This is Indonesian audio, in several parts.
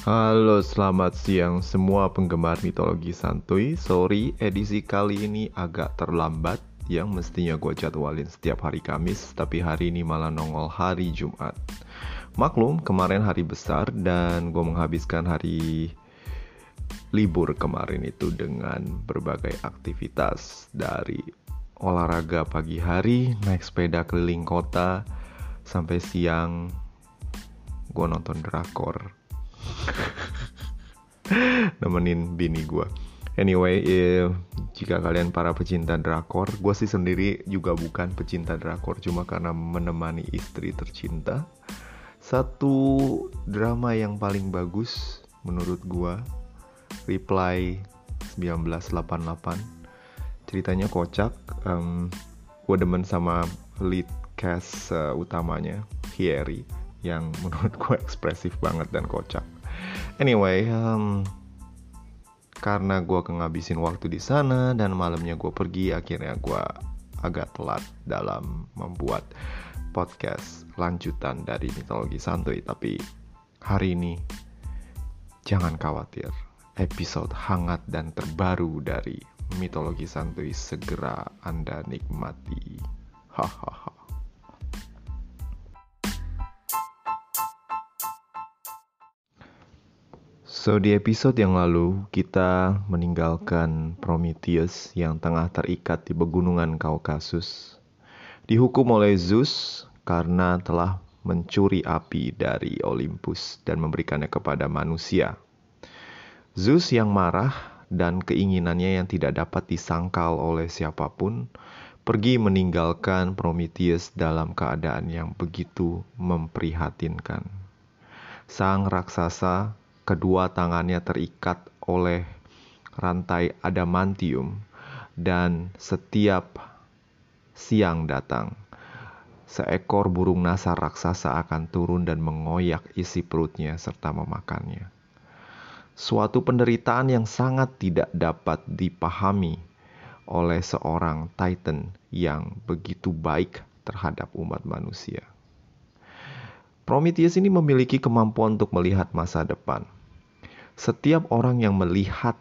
Halo, selamat siang semua penggemar mitologi santuy. Sorry, edisi kali ini agak terlambat. Yang mestinya gue jadwalin setiap hari Kamis, tapi hari ini malah nongol hari Jumat. Maklum, kemarin hari besar dan gue menghabiskan hari libur kemarin itu dengan berbagai aktivitas dari olahraga pagi hari, naik sepeda keliling kota, sampai siang gue nonton drakor nemenin bini gue anyway eh, jika kalian para pecinta drakor gue sih sendiri juga bukan pecinta drakor cuma karena menemani istri tercinta. Satu drama yang paling bagus menurut gue Reply 1988 ceritanya kocak um, gue demen sama lead cast uh, utamanya Hieri yang menurut gue ekspresif banget dan kocak Anyway, um, karena gue kehabisin waktu di sana dan malamnya gue pergi, akhirnya gue agak telat dalam membuat podcast lanjutan dari mitologi santuy. Tapi hari ini jangan khawatir, episode hangat dan terbaru dari mitologi santuy segera Anda nikmati. Hahaha. So di episode yang lalu kita meninggalkan Prometheus yang tengah terikat di pegunungan Kaukasus. Dihukum oleh Zeus karena telah mencuri api dari Olympus dan memberikannya kepada manusia. Zeus yang marah dan keinginannya yang tidak dapat disangkal oleh siapa pun pergi meninggalkan Prometheus dalam keadaan yang begitu memprihatinkan. Sang raksasa kedua tangannya terikat oleh rantai adamantium dan setiap siang datang seekor burung nasar raksasa akan turun dan mengoyak isi perutnya serta memakannya. Suatu penderitaan yang sangat tidak dapat dipahami oleh seorang titan yang begitu baik terhadap umat manusia. Prometheus ini memiliki kemampuan untuk melihat masa depan setiap orang yang melihat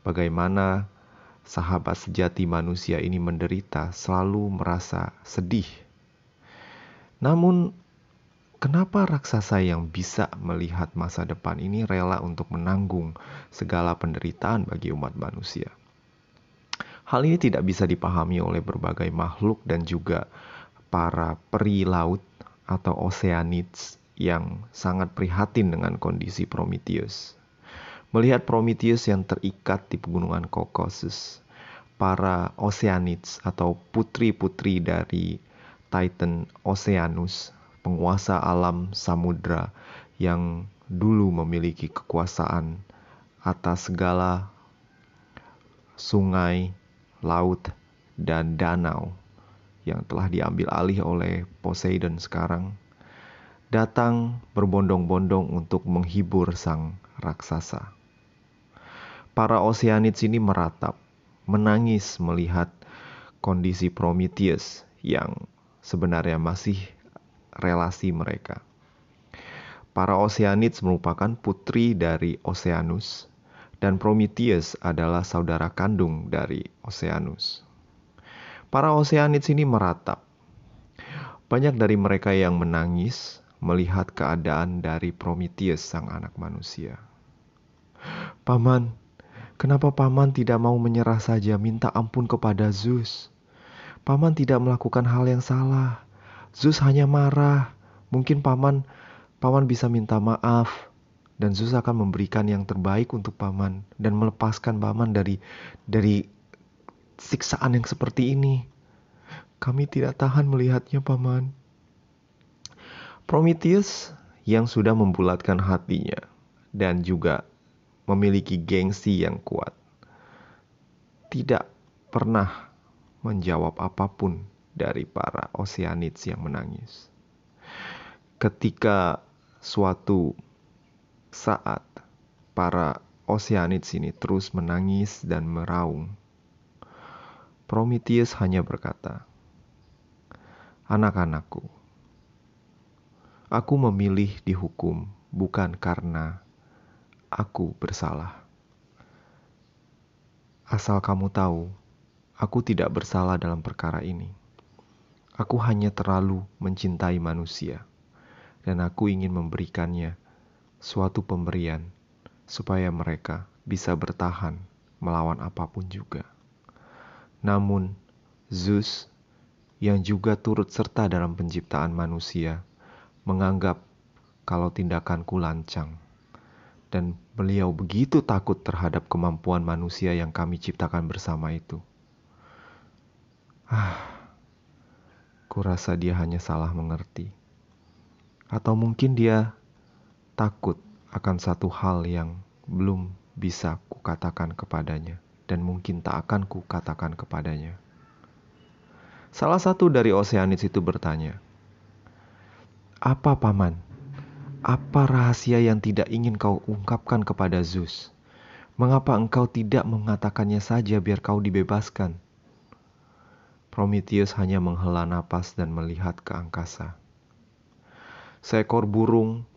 bagaimana sahabat sejati manusia ini menderita selalu merasa sedih. Namun, kenapa raksasa yang bisa melihat masa depan ini rela untuk menanggung segala penderitaan bagi umat manusia? Hal ini tidak bisa dipahami oleh berbagai makhluk dan juga para peri laut atau oceanids yang sangat prihatin dengan kondisi Prometheus. Melihat Prometheus yang terikat di pegunungan Caucasus, para Oceanids atau putri-putri dari Titan Oceanus, penguasa alam samudra yang dulu memiliki kekuasaan atas segala sungai, laut, dan danau yang telah diambil alih oleh Poseidon sekarang, datang berbondong-bondong untuk menghibur sang raksasa. Para Oceanids ini meratap, menangis melihat kondisi Prometheus yang sebenarnya masih relasi mereka. Para Oceanids merupakan putri dari Oceanus dan Prometheus adalah saudara kandung dari Oceanus. Para Oceanids ini meratap. Banyak dari mereka yang menangis melihat keadaan dari Prometheus sang anak manusia. Paman, Kenapa paman tidak mau menyerah saja minta ampun kepada Zeus? Paman tidak melakukan hal yang salah. Zeus hanya marah. Mungkin paman paman bisa minta maaf dan Zeus akan memberikan yang terbaik untuk paman dan melepaskan paman dari dari siksaan yang seperti ini. Kami tidak tahan melihatnya, paman. Prometheus yang sudah membulatkan hatinya dan juga memiliki gengsi yang kuat. Tidak pernah menjawab apa pun dari para Oceanids yang menangis. Ketika suatu saat para Oceanids ini terus menangis dan meraung, Prometheus hanya berkata, "Anak-anakku, aku memilih dihukum bukan karena aku bersalah. Asal kamu tahu, aku tidak bersalah dalam perkara ini. Aku hanya terlalu mencintai manusia, dan aku ingin memberikannya suatu pemberian supaya mereka bisa bertahan melawan apa pun juga. Namun, Zeus yang juga turut serta dalam penciptaan manusia menganggap kalau tindakanku lancang dan beliau begitu takut terhadap kemampuan manusia yang kami ciptakan bersama itu. Ah, kurasa dia hanya salah mengerti. Atau mungkin dia takut akan satu hal yang belum bisa kukatakan kepadanya dan mungkin tak akan kukatakan kepadanya. Salah satu dari Oseanis itu bertanya, "Apa paman?" Apa rahasia yang tidak ingin kau ungkapkan kepada Zeus? Mengapa engkau tidak mengatakannya saja biar kau dibebaskan? Prometheus hanya menghela napas dan melihat ke angkasa. Seekor burung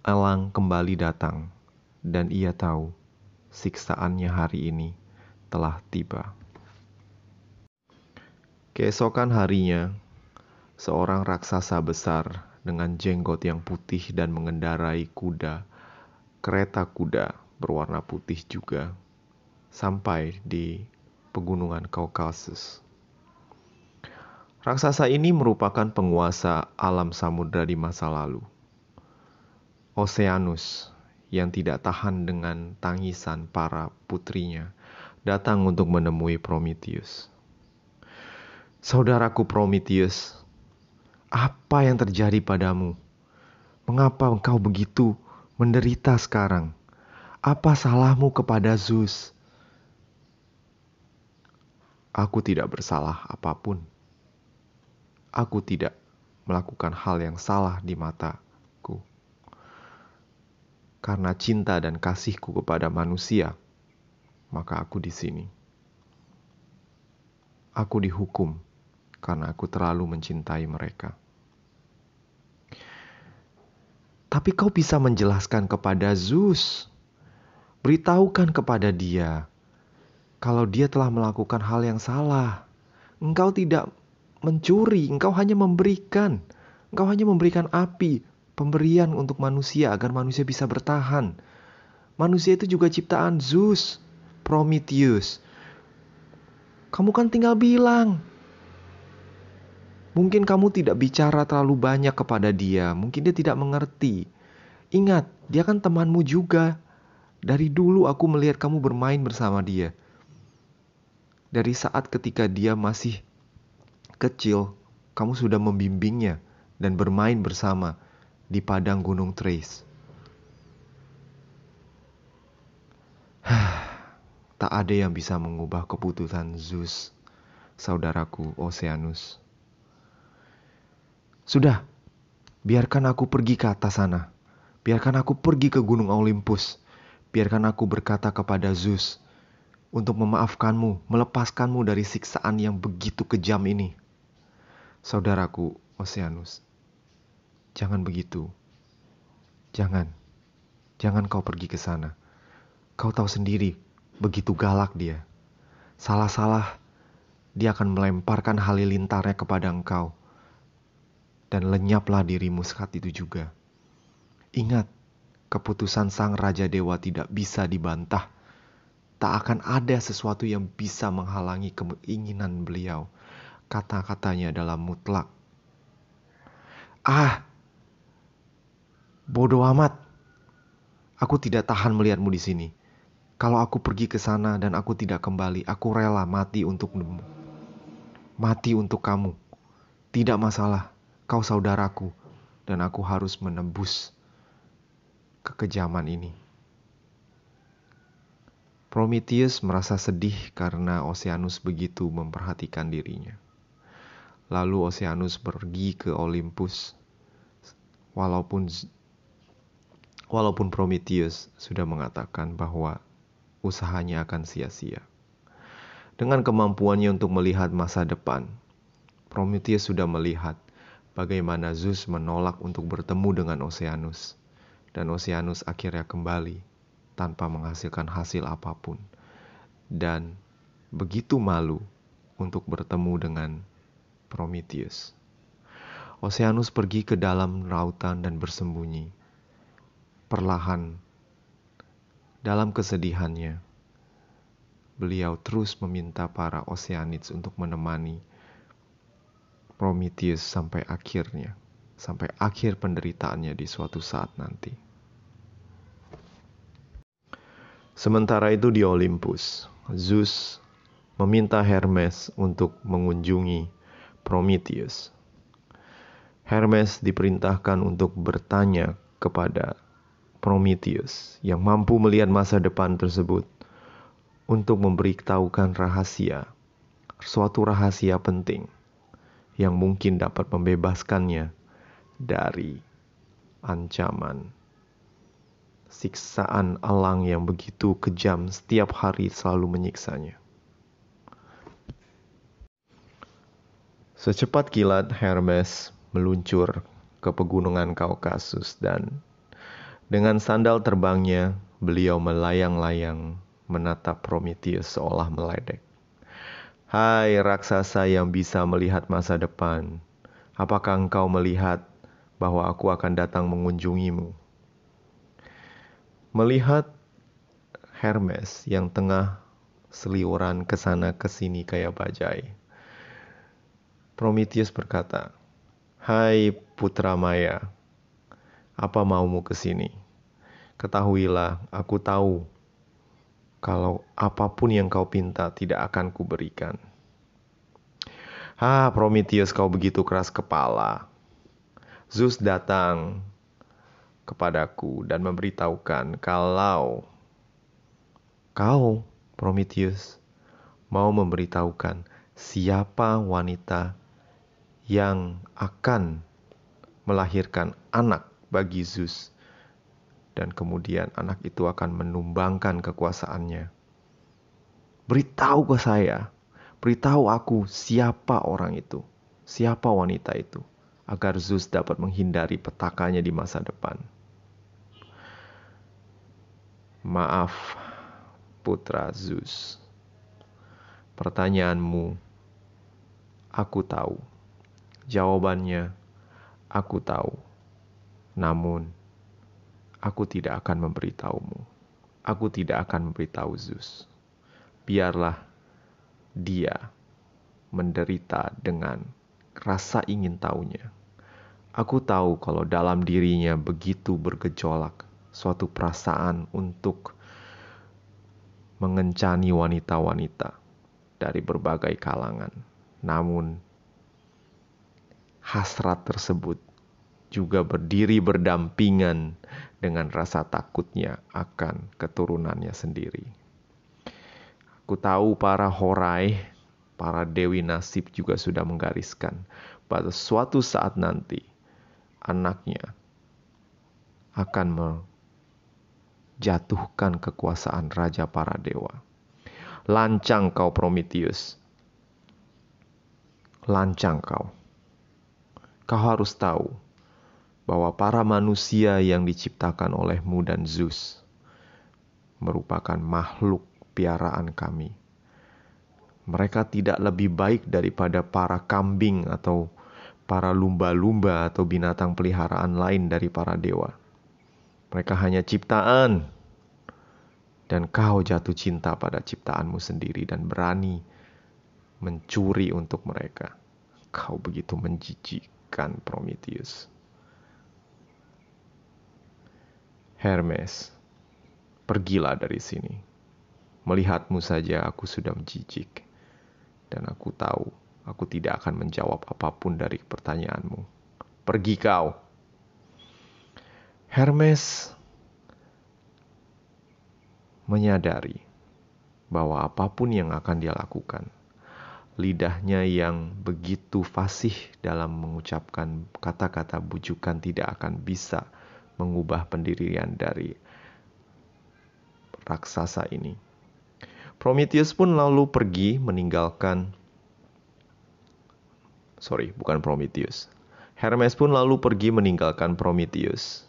elang kembali datang, dan ia tahu siksaannya hari ini telah tiba. Keesokan harinya, seorang raksasa besar dengan jenggot yang putih dan mengendarai kuda, kereta kuda berwarna putih juga, sampai di pegunungan Kaukasus. Raksasa ini merupakan penguasa alam samudra di masa lalu. Oceanus yang tidak tahan dengan tangisan para putrinya datang untuk menemui Prometheus. Saudaraku Prometheus, apa yang terjadi padamu? Mengapa engkau begitu menderita sekarang? Apa salahmu kepada Zeus? Aku tidak bersalah apa pun. Aku tidak melakukan hal yang salah di mataku. Karena cinta dan kasihku kepada manusia, maka aku di sini. Aku dihukum karena aku terlalu mencintai mereka. Tapi kau bisa menjelaskan kepada Zeus. Beritahukan kepada dia kalau dia telah melakukan hal yang salah. Engkau tidak mencuri, engkau hanya memberikan. Engkau hanya memberikan api, pemberian untuk manusia agar manusia bisa bertahan. Manusia itu juga ciptaan Zeus, Prometheus. Kamu kan tinggal bilang, Mungkin kamu tidak bicara terlalu banyak kepada dia, mungkin dia tidak mengerti. Ingat, dia kan temanmu juga. Dari dulu aku melihat kamu bermain bersama dia. Dari saat ketika dia masih kecil, kamu sudah membimbingnya dan bermain bersama di padang Gunung Trace. tak ada yang bisa mengubah keputusan Zeus, saudaraku Oceanus. Sudah, biarkan aku pergi ke atas sana. Biarkan aku pergi ke gunung Olympus. Biarkan aku berkata kepada Zeus untuk memaafkanmu, melepaskanmu dari siksaan yang begitu kejam ini. Saudaraku Oceanus, jangan begitu. Jangan, jangan kau pergi ke sana. Kau tahu sendiri, begitu galak dia. Salah-salah, dia akan melemparkan halilintarnya kepada engkau dan lenyaplah dirimu saat itu juga. Ingat, keputusan sang Raja Dewa tidak bisa dibantah. Tak akan ada sesuatu yang bisa menghalangi keinginan beliau. Kata-katanya dalam mutlak. Ah, bodoh amat. Aku tidak tahan melihatmu di sini. Kalau aku pergi ke sana dan aku tidak kembali, aku rela mati untukmu. Mati untuk kamu. Tidak masalah. Kau saudaraku, dan aku harus menembus kekejaman ini. Prometheus merasa sedih karena Oceanus begitu memperhatikan dirinya. Lalu Oceanus pergi ke Olympus, walaupun walaupun Prometheus sudah mengatakan bahwa usahanya akan sia-sia. Dengan kemampuannya untuk melihat masa depan, Prometheus sudah melihat bagaimana Zeus menolak untuk bertemu dengan Oceanus. dan Oceanus akhirnya kembali tanpa menghasilkan hasil apa pun, dan begitu malu untuk bertemu dengan Prometheus. Oceanus pergi ke dalam lautan dan bersembunyi. Perlahan, dalam kesedihannya, beliau terus meminta para Oceanids untuk menemani Prometheus sampai akhirnya, sampai akhir penderitaannya di suatu saat nanti. Sementara itu di Olympus, Zeus meminta Hermes untuk mengunjungi Prometheus. Hermes diperintahkan untuk bertanya kepada Prometheus yang mampu melihat masa depan tersebut untuk memberitahukan rahasia, suatu rahasia penting yang mungkin dapat membebaskannya dari ancaman siksaan alang yang begitu kejam setiap hari selalu menyiksanya. Secepat kilat Hermes meluncur ke pegunungan Kaukasus dan dengan sandal terbangnya beliau melayang-layang menatap Prometheus seolah meledek. Hai raksasa yang bisa melihat masa depan, apakah engkau melihat bahwa aku akan datang mengunjungimu? Melihat Hermes yang tengah seliuran ke sana ke sini kayak bajai. Prometheus berkata, "Hai putra Maya, apa maumu ke sini? Ketahuilah, aku tahu kalau apa pun yang kau pinta tidak akan kuberikan. Ah, Prometheus kau begitu keras kepala. Zeus datang kepadaku dan memberitahukan kalau kau, Prometheus, mau memberitahukan siapa wanita yang akan melahirkan anak bagi Zeus dan kemudian anak itu akan menumbangkan kekuasaannya. Beritahu ke saya, beritahu aku siapa orang itu, siapa wanita itu, agar Zeus dapat menghindari petakannya di masa depan. Maaf, putra Zeus. Pertanyaanmu, aku tahu. Jawabannya, aku tahu. Namun, Aku tidak akan memberitahumu. Aku tidak akan memberitahu Zeus. Biarlah dia menderita dengan rasa ingin tahunya. Aku tahu kalau dalam dirinya begitu bergejolak suatu perasaan untuk mengencani wanita-wanita dari berbagai kalangan. Namun, hasrat tersebut juga berdiri berdampingan dengan rasa takutnya akan keturunannya sendiri. Aku tahu para horai, para dewi nasib juga sudah menggariskan pada suatu saat nanti anaknya akan menjatuhkan kekuasaan raja para dewa. Lancang kau Prometheus. Lancang kau. Kau harus tahu bahwa para manusia yang diciptakan olehmu dan Zeus merupakan makhluk piaraan kami. Mereka tidak lebih baik daripada para kambing atau para lumba-lumba atau binatang peliharaan lain dari para dewa. Mereka hanya ciptaan, dan kau jatuh cinta pada ciptaanmu sendiri dan berani mencuri untuk mereka. Kau begitu menjijikkan, Prometheus. Hermes, pergilah dari sini. Melihatmu saja aku sudah menjijik. Dan aku tahu aku tidak akan menjawab apa pun dari pertanyaanmu. Pergi kau. Hermes menyadari bahwa apa pun yang akan dia lakukan, lidahnya yang begitu fasih dalam mengucapkan kata-kata bujukan tidak akan bisa mengubah pendirian dari raksasa ini. Prometheus pun lalu pergi meninggalkan sorry, bukan Prometheus. Hermes pun lalu pergi meninggalkan Prometheus.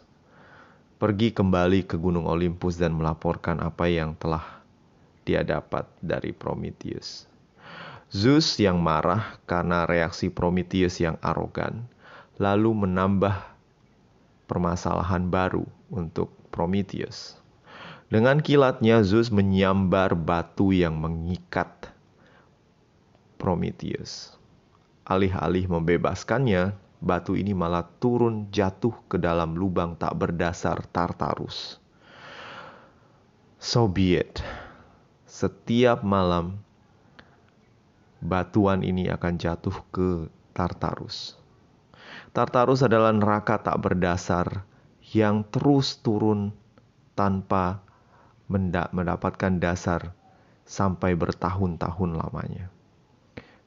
pergi kembali ke Gunung Olympus dan melaporkan apa yang telah dia dapat dari Prometheus. Zeus yang marah karena reaksi Prometheus yang arogan, lalu menambah permasalahan baru untuk Prometheus. Dengan kilatnya Zeus menyambar batu yang mengikat Prometheus. Alih-alih membebaskannya, batu ini malah turun jatuh ke dalam lubang tak berdasar Tartarus. So be it. Setiap malam batuan ini akan jatuh ke Tartarus. Tartarus adalah neraka tak berdasar yang terus turun tanpa mendapatkan dasar sampai bertahun-tahun lamanya.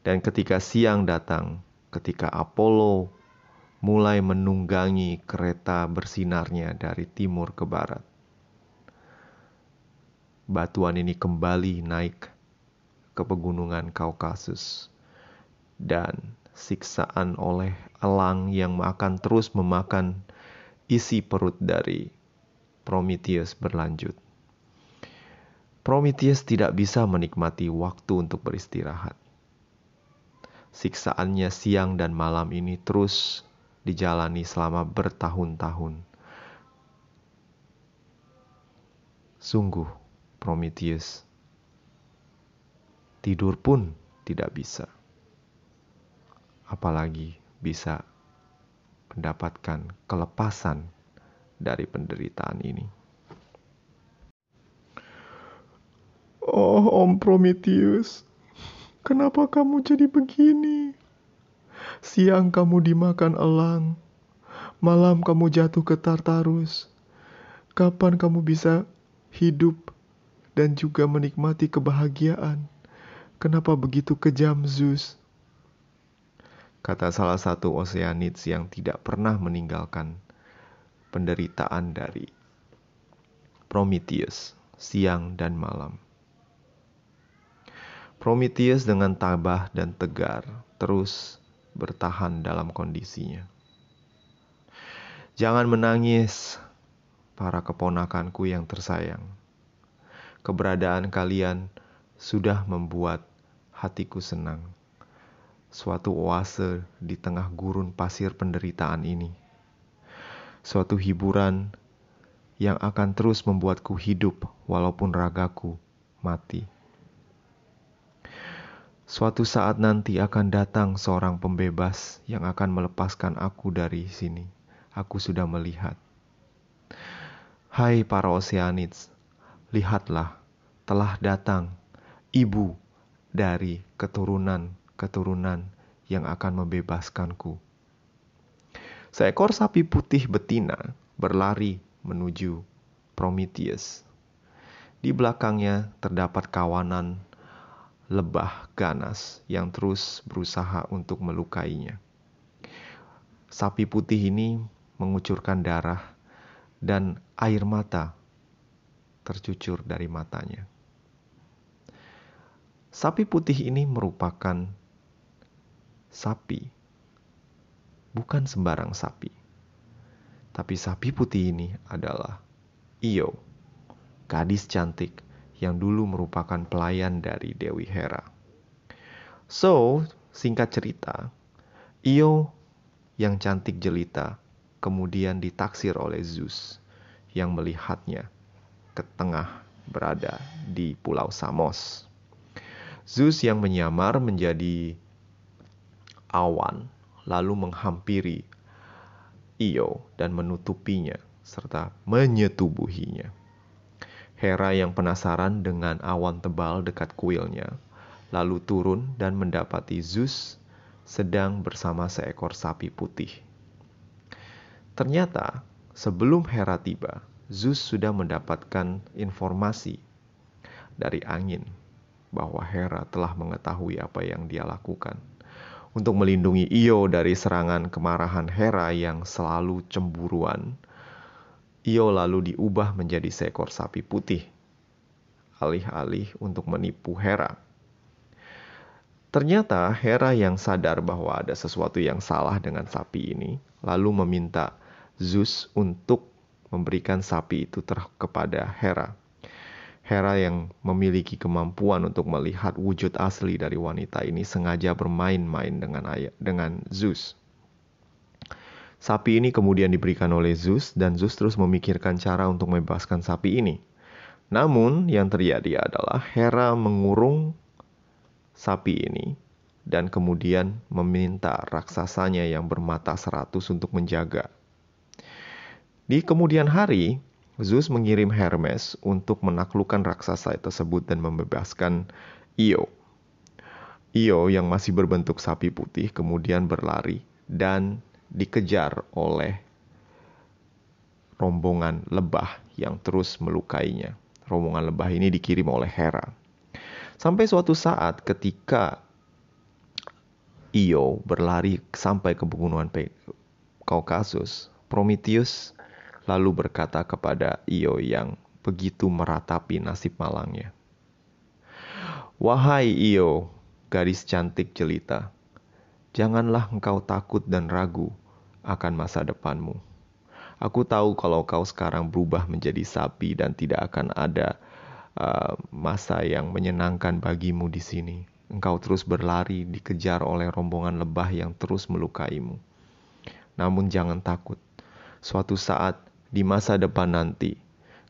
Dan ketika siang datang, ketika Apollo mulai menunggangi kereta bersinarnya dari timur ke barat. Batuan ini kembali naik ke pegunungan Kaukasus dan siksaan oleh elang yang akan terus memakan isi perut dari Prometheus berlanjut. Prometheus tidak bisa menikmati waktu untuk beristirahat. Siksaannya siang dan malam ini terus dijalani selama bertahun-tahun. Sungguh, Prometheus, tidur pun tidak bisa, apalagi bisa mendapatkan kelepasan dari penderitaan ini. Oh, Om Prometheus, kenapa kamu jadi begini? Siang kamu dimakan elang, malam kamu jatuh ke Tartarus. Kapan kamu bisa hidup dan juga menikmati kebahagiaan? Kenapa begitu kejam Zeus? Kata salah satu Oceanids yang tidak pernah meninggalkan penderitaan dari Prometheus siang dan malam. Prometheus dengan tabah dan tegar terus bertahan dalam kondisinya. Jangan menangis, para keponakanku yang tersayang. Keberadaan kalian sudah membuat hatiku senang. Suatu oase di tengah gurun pasir penderitaan ini. Suatu hiburan yang akan terus membuatku hidup walaupun ragaku mati. Suatu saat nanti akan datang seorang pembebas yang akan melepaskan aku dari sini. Aku sudah melihat. Hai para Oceanids, lihatlah, telah datang ibu dari keturunan-keturunan yang akan membebaskanku. Seekor sapi putih betina berlari menuju Prometheus. Di belakangnya terdapat kawanan lebah ganas yang terus berusaha untuk melukainya. Sapi putih ini mengucurkan darah dan air mata tercucur dari matanya. Sapi putih ini merupakan sapi, bukan sembarang sapi. Tapi sapi putih ini adalah Io, gadis cantik yang dulu merupakan pelayan dari Dewi Hera. So, singkat cerita, Io yang cantik jelita kemudian ditaksir oleh Zeus yang melihatnya ke tengah berada di Pulau Samos. Zeus yang menyamar menjadi awan lalu menghampiri Io dan menutupinya serta menyetubuhinya. Hera yang penasaran dengan awan tebal dekat kuilnya, lalu turun dan mendapati Zeus sedang bersama seekor sapi putih. Ternyata, sebelum Hera tiba, Zeus sudah mendapatkan informasi dari angin bahwa Hera telah mengetahui apa yang dia lakukan untuk melindungi Io dari serangan kemarahan Hera yang selalu cemburuan Io lalu diubah menjadi seekor sapi putih, alih-alih untuk menipu Hera. Ternyata Hera yang sadar bahwa ada sesuatu yang salah dengan sapi ini, lalu meminta Zeus untuk memberikan sapi itu ter kepada Hera. Hera yang memiliki kemampuan untuk melihat wujud asli dari wanita ini sengaja bermain-main dengan ayah, dengan Zeus. Sapi ini kemudian diberikan oleh Zeus dan Zeus terus memikirkan cara untuk membebaskan sapi ini. Namun yang terjadi adalah Hera mengurung sapi ini dan kemudian meminta raksasanya yang bermata seratus untuk menjaga. Di kemudian hari, Zeus mengirim Hermes untuk menaklukkan raksasa tersebut dan membebaskan Io. Io yang masih berbentuk sapi putih kemudian berlari dan dikejar oleh rombongan lebah yang terus melukainya. Rombongan lebah ini dikirim oleh Hera. Sampai suatu saat ketika Io berlari sampai ke pegunungan Kaukasus, Prometheus lalu berkata kepada Io yang begitu meratapi nasib malangnya. Wahai Io, gadis cantik jelita, janganlah engkau takut dan ragu akan masa depanmu. Aku tahu kalau kau sekarang berubah menjadi sapi dan tidak akan ada uh, masa yang menyenangkan bagimu di sini engkau terus berlari dikejar oleh rombongan lebah yang terus melukaimu. Namun jangan takut, suatu saat di masa depan nanti,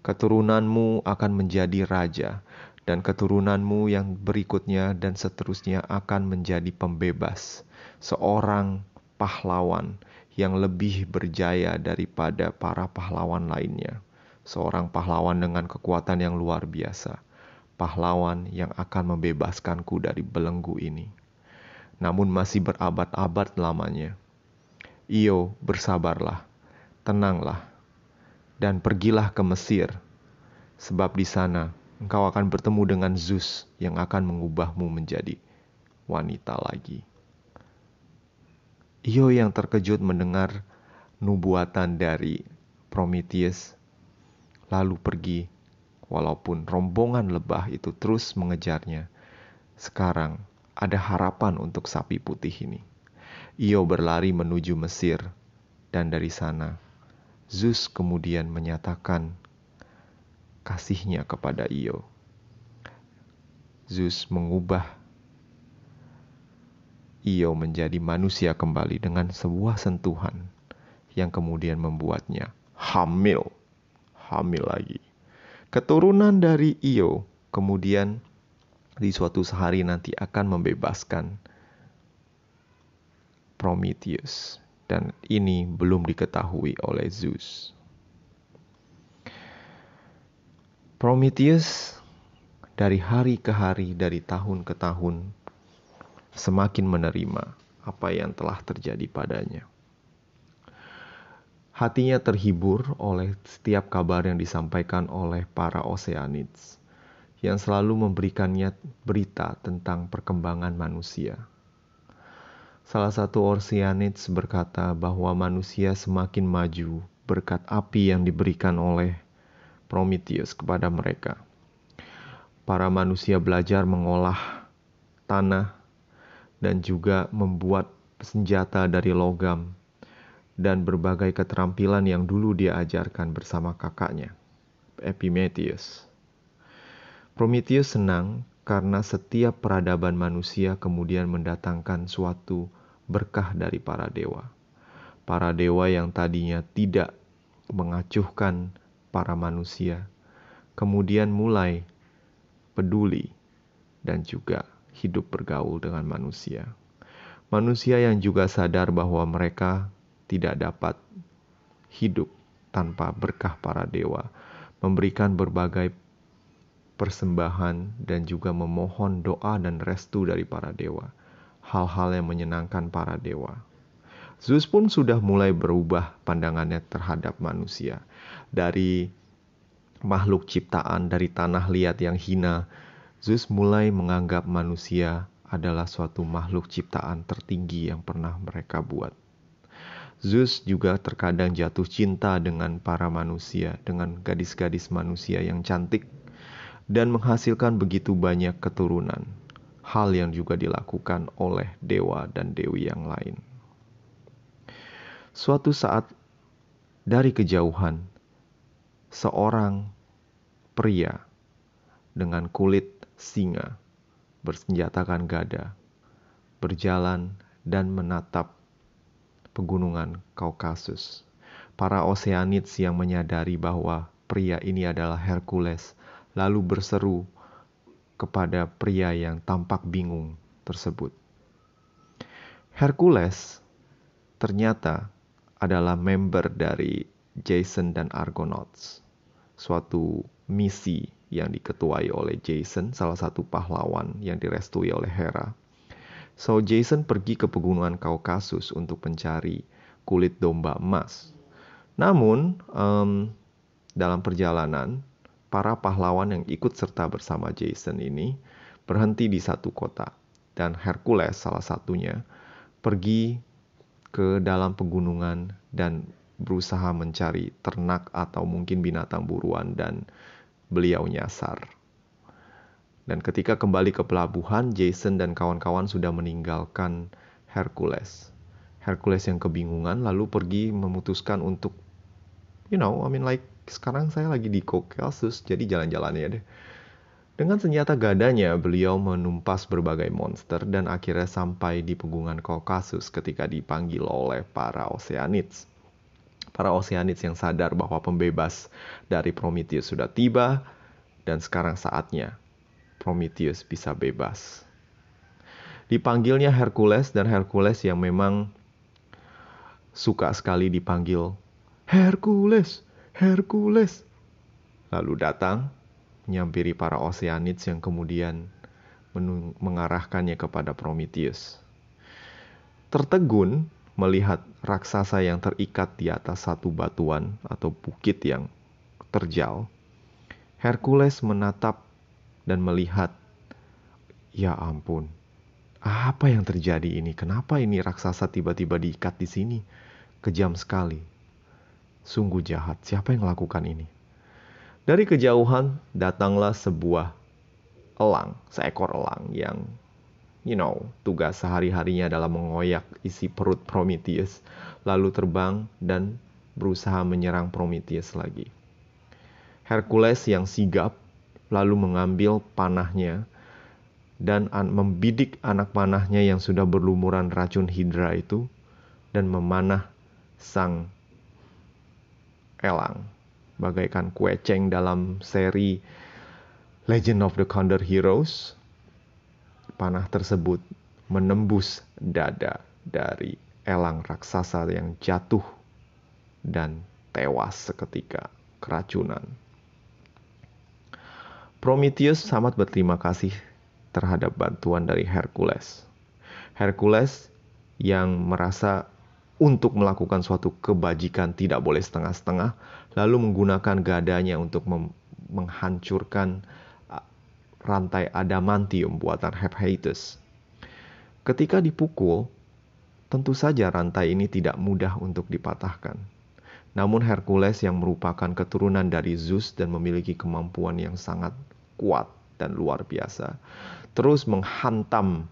keturunanmu akan menjadi raja, dan keturunanmu yang berikutnya dan seterusnya akan menjadi pembebas, seorang pahlawan yang lebih berjaya daripada para pahlawan lainnya, seorang pahlawan dengan kekuatan yang luar biasa pahlawan yang akan membebaskanku dari belenggu ini. Namun masih berabad-abad lamanya. Iyo, bersabarlah, tenanglah, dan pergilah ke Mesir, sebab di sana engkau akan bertemu dengan Zeus yang akan mengubahmu menjadi wanita lagi. Iyo yang terkejut mendengar nubuatan dari Prometheus, lalu pergi Walaupun rombongan lebah itu terus mengejarnya, sekarang ada harapan untuk sapi putih ini. Io berlari menuju Mesir, dan dari sana Zeus kemudian menyatakan kasihnya kepada Io. Zeus mengubah Io menjadi manusia kembali dengan sebuah sentuhan yang kemudian membuatnya hamil, hamil lagi. Keturunan dari Io kemudian di suatu hari nanti akan membebaskan Prometheus dan ini belum diketahui oleh Zeus. Prometheus dari hari ke hari, dari tahun ke tahun, semakin menerima apa yang telah terjadi padanya. Hatinya terhibur oleh setiap kabar yang disampaikan oleh para Oceanids yang selalu memberikannya berita tentang perkembangan manusia. Salah satu Oceanids berkata bahwa manusia semakin maju berkat api yang diberikan oleh Prometheus kepada mereka. Para manusia belajar mengolah tanah dan juga membuat senjata dari logam dan berbagai keterampilan yang dulu dia ajarkan bersama kakaknya, Epimetheus. Prometheus senang karena setiap peradaban manusia kemudian mendatangkan suatu berkah dari para dewa. Para dewa yang tadinya tidak mengacuhkan para manusia, kemudian mulai peduli dan juga hidup bergaul dengan manusia. Manusia yang juga sadar bahwa mereka tidak dapat hidup tanpa berkah para dewa, memberikan berbagai persembahan dan juga memohon doa dan restu dari para dewa, hal-hal yang menyenangkan para dewa. Zeus pun sudah mulai berubah pandangannya terhadap manusia. Dari makhluk ciptaan dari tanah liat yang hina, Zeus mulai menganggap manusia adalah suatu makhluk ciptaan tertinggi yang pernah mereka buat. Zeus juga terkadang jatuh cinta dengan para manusia, dengan gadis-gadis manusia yang cantik, dan menghasilkan begitu banyak keturunan. Hal yang juga dilakukan oleh dewa dan dewi yang lain. Suatu saat, dari kejauhan, seorang pria dengan kulit singa bersenjatakan gada berjalan dan menatap pegunungan Kaukasus. Para Oseanids yang menyadari bahwa pria ini adalah Hercules lalu berseru kepada pria yang tampak bingung tersebut. Hercules ternyata adalah member dari Jason dan Argonauts, suatu misi yang diketuai oleh Jason, salah satu pahlawan yang direstui oleh Hera. So Jason pergi ke pegunungan Kaukasus untuk mencari kulit domba emas. Namun um, dalam perjalanan, para pahlawan yang ikut serta bersama Jason ini berhenti di satu kota dan Hercules salah satunya pergi ke dalam pegunungan dan berusaha mencari ternak atau mungkin binatang buruan dan beliau nyasar. Dan ketika kembali ke pelabuhan, Jason dan kawan-kawan sudah meninggalkan Hercules. Hercules yang kebingungan lalu pergi memutuskan untuk you know, I mean like sekarang saya lagi di Caucasus, jadi jalan-jalan ya deh. Dengan senjata gadanya, beliau menumpas berbagai monster dan akhirnya sampai di pegunungan Kaukasus ketika dipanggil oleh para Oceanids. Para Oceanids yang sadar bahwa pembebas dari Prometheus sudah tiba dan sekarang saatnya Prometheus bisa bebas. Dipanggilnya Hercules dan Hercules yang memang suka sekali dipanggil Hercules, Hercules. Lalu datang menyampiri para Oceanids yang kemudian mengarahkannya kepada Prometheus. Tertegun melihat raksasa yang terikat di atas satu batuan atau bukit yang terjal, Hercules menatap dan melihat, "Ya ampun, apa yang terjadi ini? Kenapa ini raksasa tiba-tiba diikat di sini? Kejam sekali. Sungguh jahat. Siapa yang melakukan ini?" Dari kejauhan datanglah sebuah elang, seekor elang yang you know, tugas sehari-harinya adalah mengoyak isi perut Prometheus, lalu terbang dan berusaha menyerang Prometheus lagi. Hercules yang sigap lalu mengambil panahnya dan membidik anak panahnya yang sudah berlumuran racun Hydra itu dan memanah sang elang bagaikan kue ceng dalam seri Legend of the Condor Heroes. Panah tersebut menembus dada dari elang raksasa yang jatuh dan tewas seketika keracunan. Prometheus sangat berterima kasih terhadap bantuan dari Hercules. Hercules yang merasa untuk melakukan suatu kebajikan tidak boleh setengah-setengah, lalu menggunakan gadanya untuk menghancurkan rantai adamantium buatan Hephaestus. Ketika dipukul, tentu saja rantai ini tidak mudah untuk dipatahkan. Namun Hercules yang merupakan keturunan dari Zeus dan memiliki kemampuan yang sangat kuat dan luar biasa, terus menghantam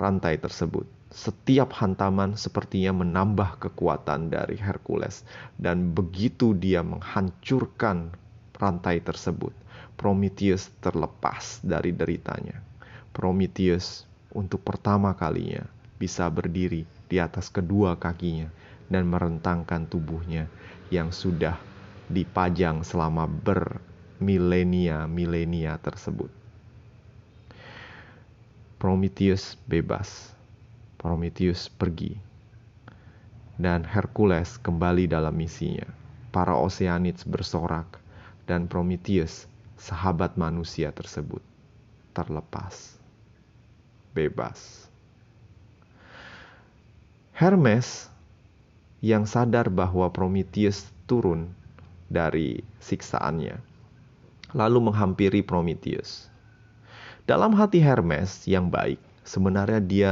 rantai tersebut setiap hantaman sepertinya menambah kekuatan dari Hercules, dan begitu dia menghancurkan rantai tersebut, Prometheus terlepas dari deritanya. Prometheus untuk pertama kalinya bisa berdiri di atas kedua kakinya dan merentangkan tubuhnya yang sudah dipajang selama bermilenia-milenia tersebut. Prometheus bebas Prometheus pergi. Dan Hercules kembali dalam misinya. Para Oceanids bersorak dan Prometheus, sahabat manusia tersebut, terlepas. Bebas. Hermes yang sadar bahwa Prometheus turun dari siksaannya, lalu menghampiri Prometheus. Dalam hati Hermes yang baik, sebenarnya dia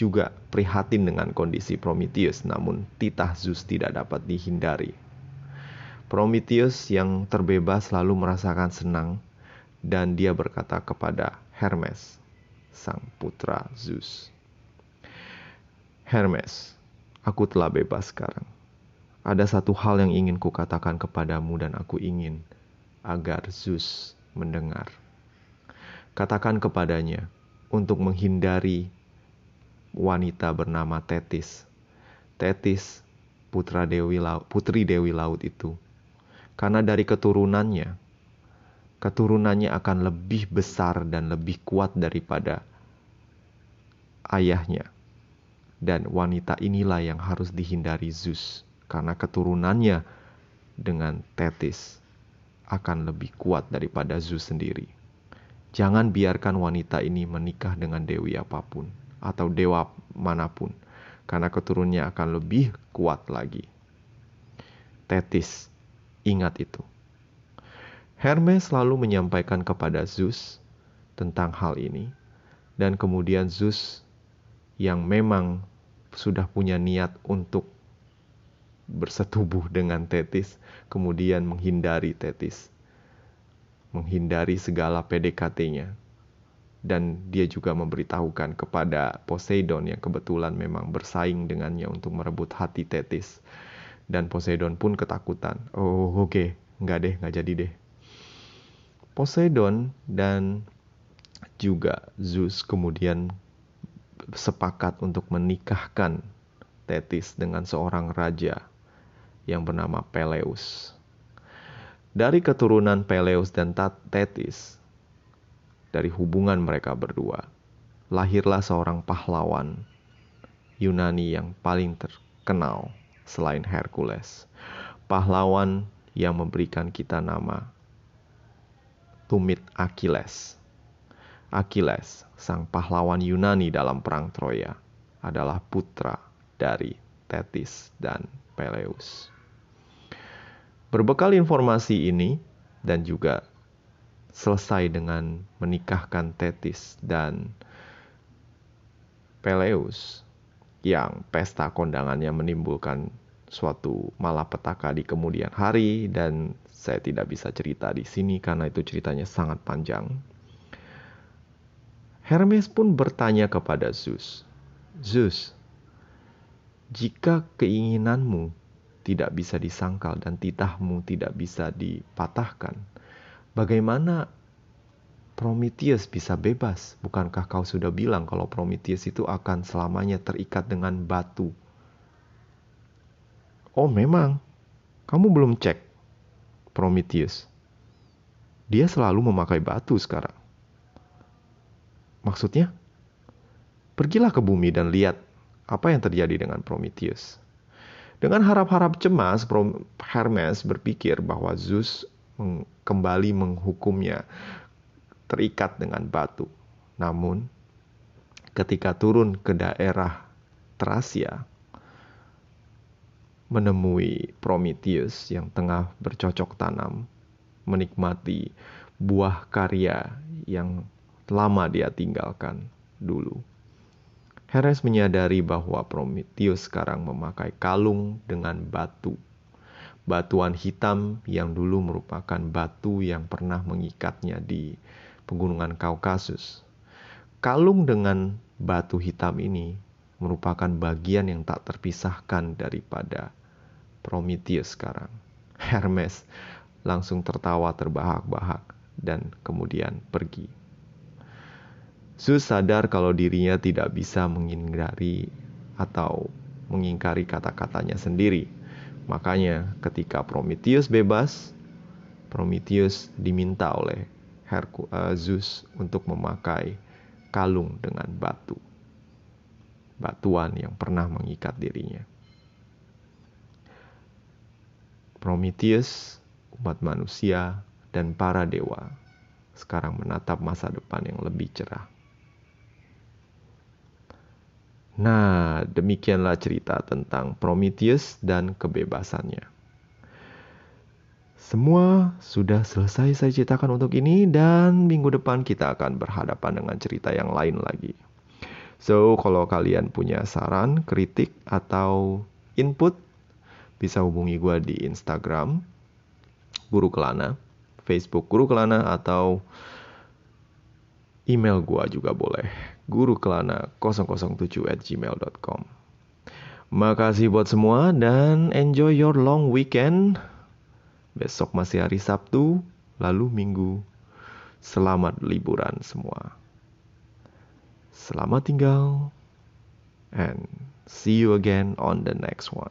juga prihatin dengan kondisi Prometheus, namun titah Zeus tidak dapat dihindari. Prometheus yang terbebas lalu merasakan senang dan dia berkata kepada Hermes, sang putra Zeus. Hermes, aku telah bebas sekarang. ada satu hal yang ingin kukatakan kepadamu dan aku ingin agar Zeus mendengar. Katakan kepadanya untuk menghindari wanita bernama Tetis. Tetis, putra Dewi Laut, putri Dewi Laut itu. Karena dari keturunannya, keturunannya akan lebih besar dan lebih kuat daripada ayahnya. Dan wanita inilah yang harus dihindari Zeus karena keturunannya dengan Tetis akan lebih kuat daripada Zeus sendiri. Jangan biarkan wanita ini menikah dengan dewi apa pun atau dewa mana pun, karena keturunannya akan lebih kuat lagi. Tetis, ingat itu. Hermes selalu menyampaikan kepada Zeus tentang hal ini, dan kemudian Zeus yang memang sudah punya niat untuk bersetubuh dengan Tetis, kemudian menghindari Tetis, menghindari segala PDKT-nya. Dan dia juga memberitahukan kepada Poseidon yang kebetulan memang bersaing dengannya untuk merebut hati Tetis. Dan Poseidon pun ketakutan. Oh oke, okay. nggak deh, nggak jadi deh. Poseidon dan juga Zeus kemudian sepakat untuk menikahkan Tetis dengan seorang raja yang bernama Peleus. Dari keturunan Peleus dan Tetis, dari hubungan mereka berdua, lahirlah seorang pahlawan Yunani yang paling terkenal selain Hercules. Pahlawan yang memberikan kita nama tumit Achilles. Achilles, sang pahlawan Yunani dalam perang Troya, adalah putra dari Tetis dan Peleus. Berbekal informasi ini dan juga selesai dengan menikahkan Tetis dan Peleus yang pesta kondangannya menimbulkan suatu malapetaka di kemudian hari dan saya tidak bisa cerita di sini karena itu ceritanya sangat panjang. Hermes pun bertanya kepada Zeus, "Zeus, jika keinginanmu tidak bisa disangkal dan titahmu tidak bisa dipatahkan, bagaimana Prometheus bisa bebas? Bukankah kau sudah bilang kalau Prometheus itu akan selamanya terikat dengan batu? Oh, memang. Kamu belum cek Prometheus. Dia selalu memakai batu sekarang. Maksudnya? Pergilah ke bumi dan lihat apa yang terjadi dengan Prometheus. Dengan harap-harap cemas, Hermes berpikir bahwa Zeus kembali menghukumnya terikat dengan batu. Namun, ketika turun ke daerah Tracia, menemui Prometheus yang tengah bercocok tanam, menikmati buah karya yang lama dia tinggalkan dulu. Heres menyadari bahwa Prometheus sekarang memakai kalung dengan batu. Batuan hitam yang dulu merupakan batu yang pernah mengikatnya di pegunungan Kaukasus. Kalung dengan batu hitam ini merupakan bagian yang tak terpisahkan daripada Prometheus sekarang. Hermes langsung tertawa terbahak-bahak dan kemudian pergi. Zeus sadar kalau dirinya tidak bisa menghindari atau mengingkari kata-katanya sendiri. Makanya ketika Prometheus bebas, Prometheus diminta oleh Herku, uh, Zeus untuk memakai kalung dengan batu. Batuan yang pernah mengikat dirinya. Prometheus, umat manusia, dan para dewa sekarang menatap masa depan yang lebih cerah. Nah, demikianlah cerita tentang Prometheus dan kebebasannya. Semua sudah selesai saya ceritakan untuk ini dan minggu depan kita akan berhadapan dengan cerita yang lain lagi. So, kalau kalian punya saran, kritik, atau input, bisa hubungi gue di Instagram, Guru Kelana, Facebook Guru Kelana, atau email gue juga boleh gurukelana007 at gmail.com Makasih buat semua dan enjoy your long weekend. Besok masih hari Sabtu, lalu Minggu. Selamat liburan semua. Selamat tinggal and see you again on the next one.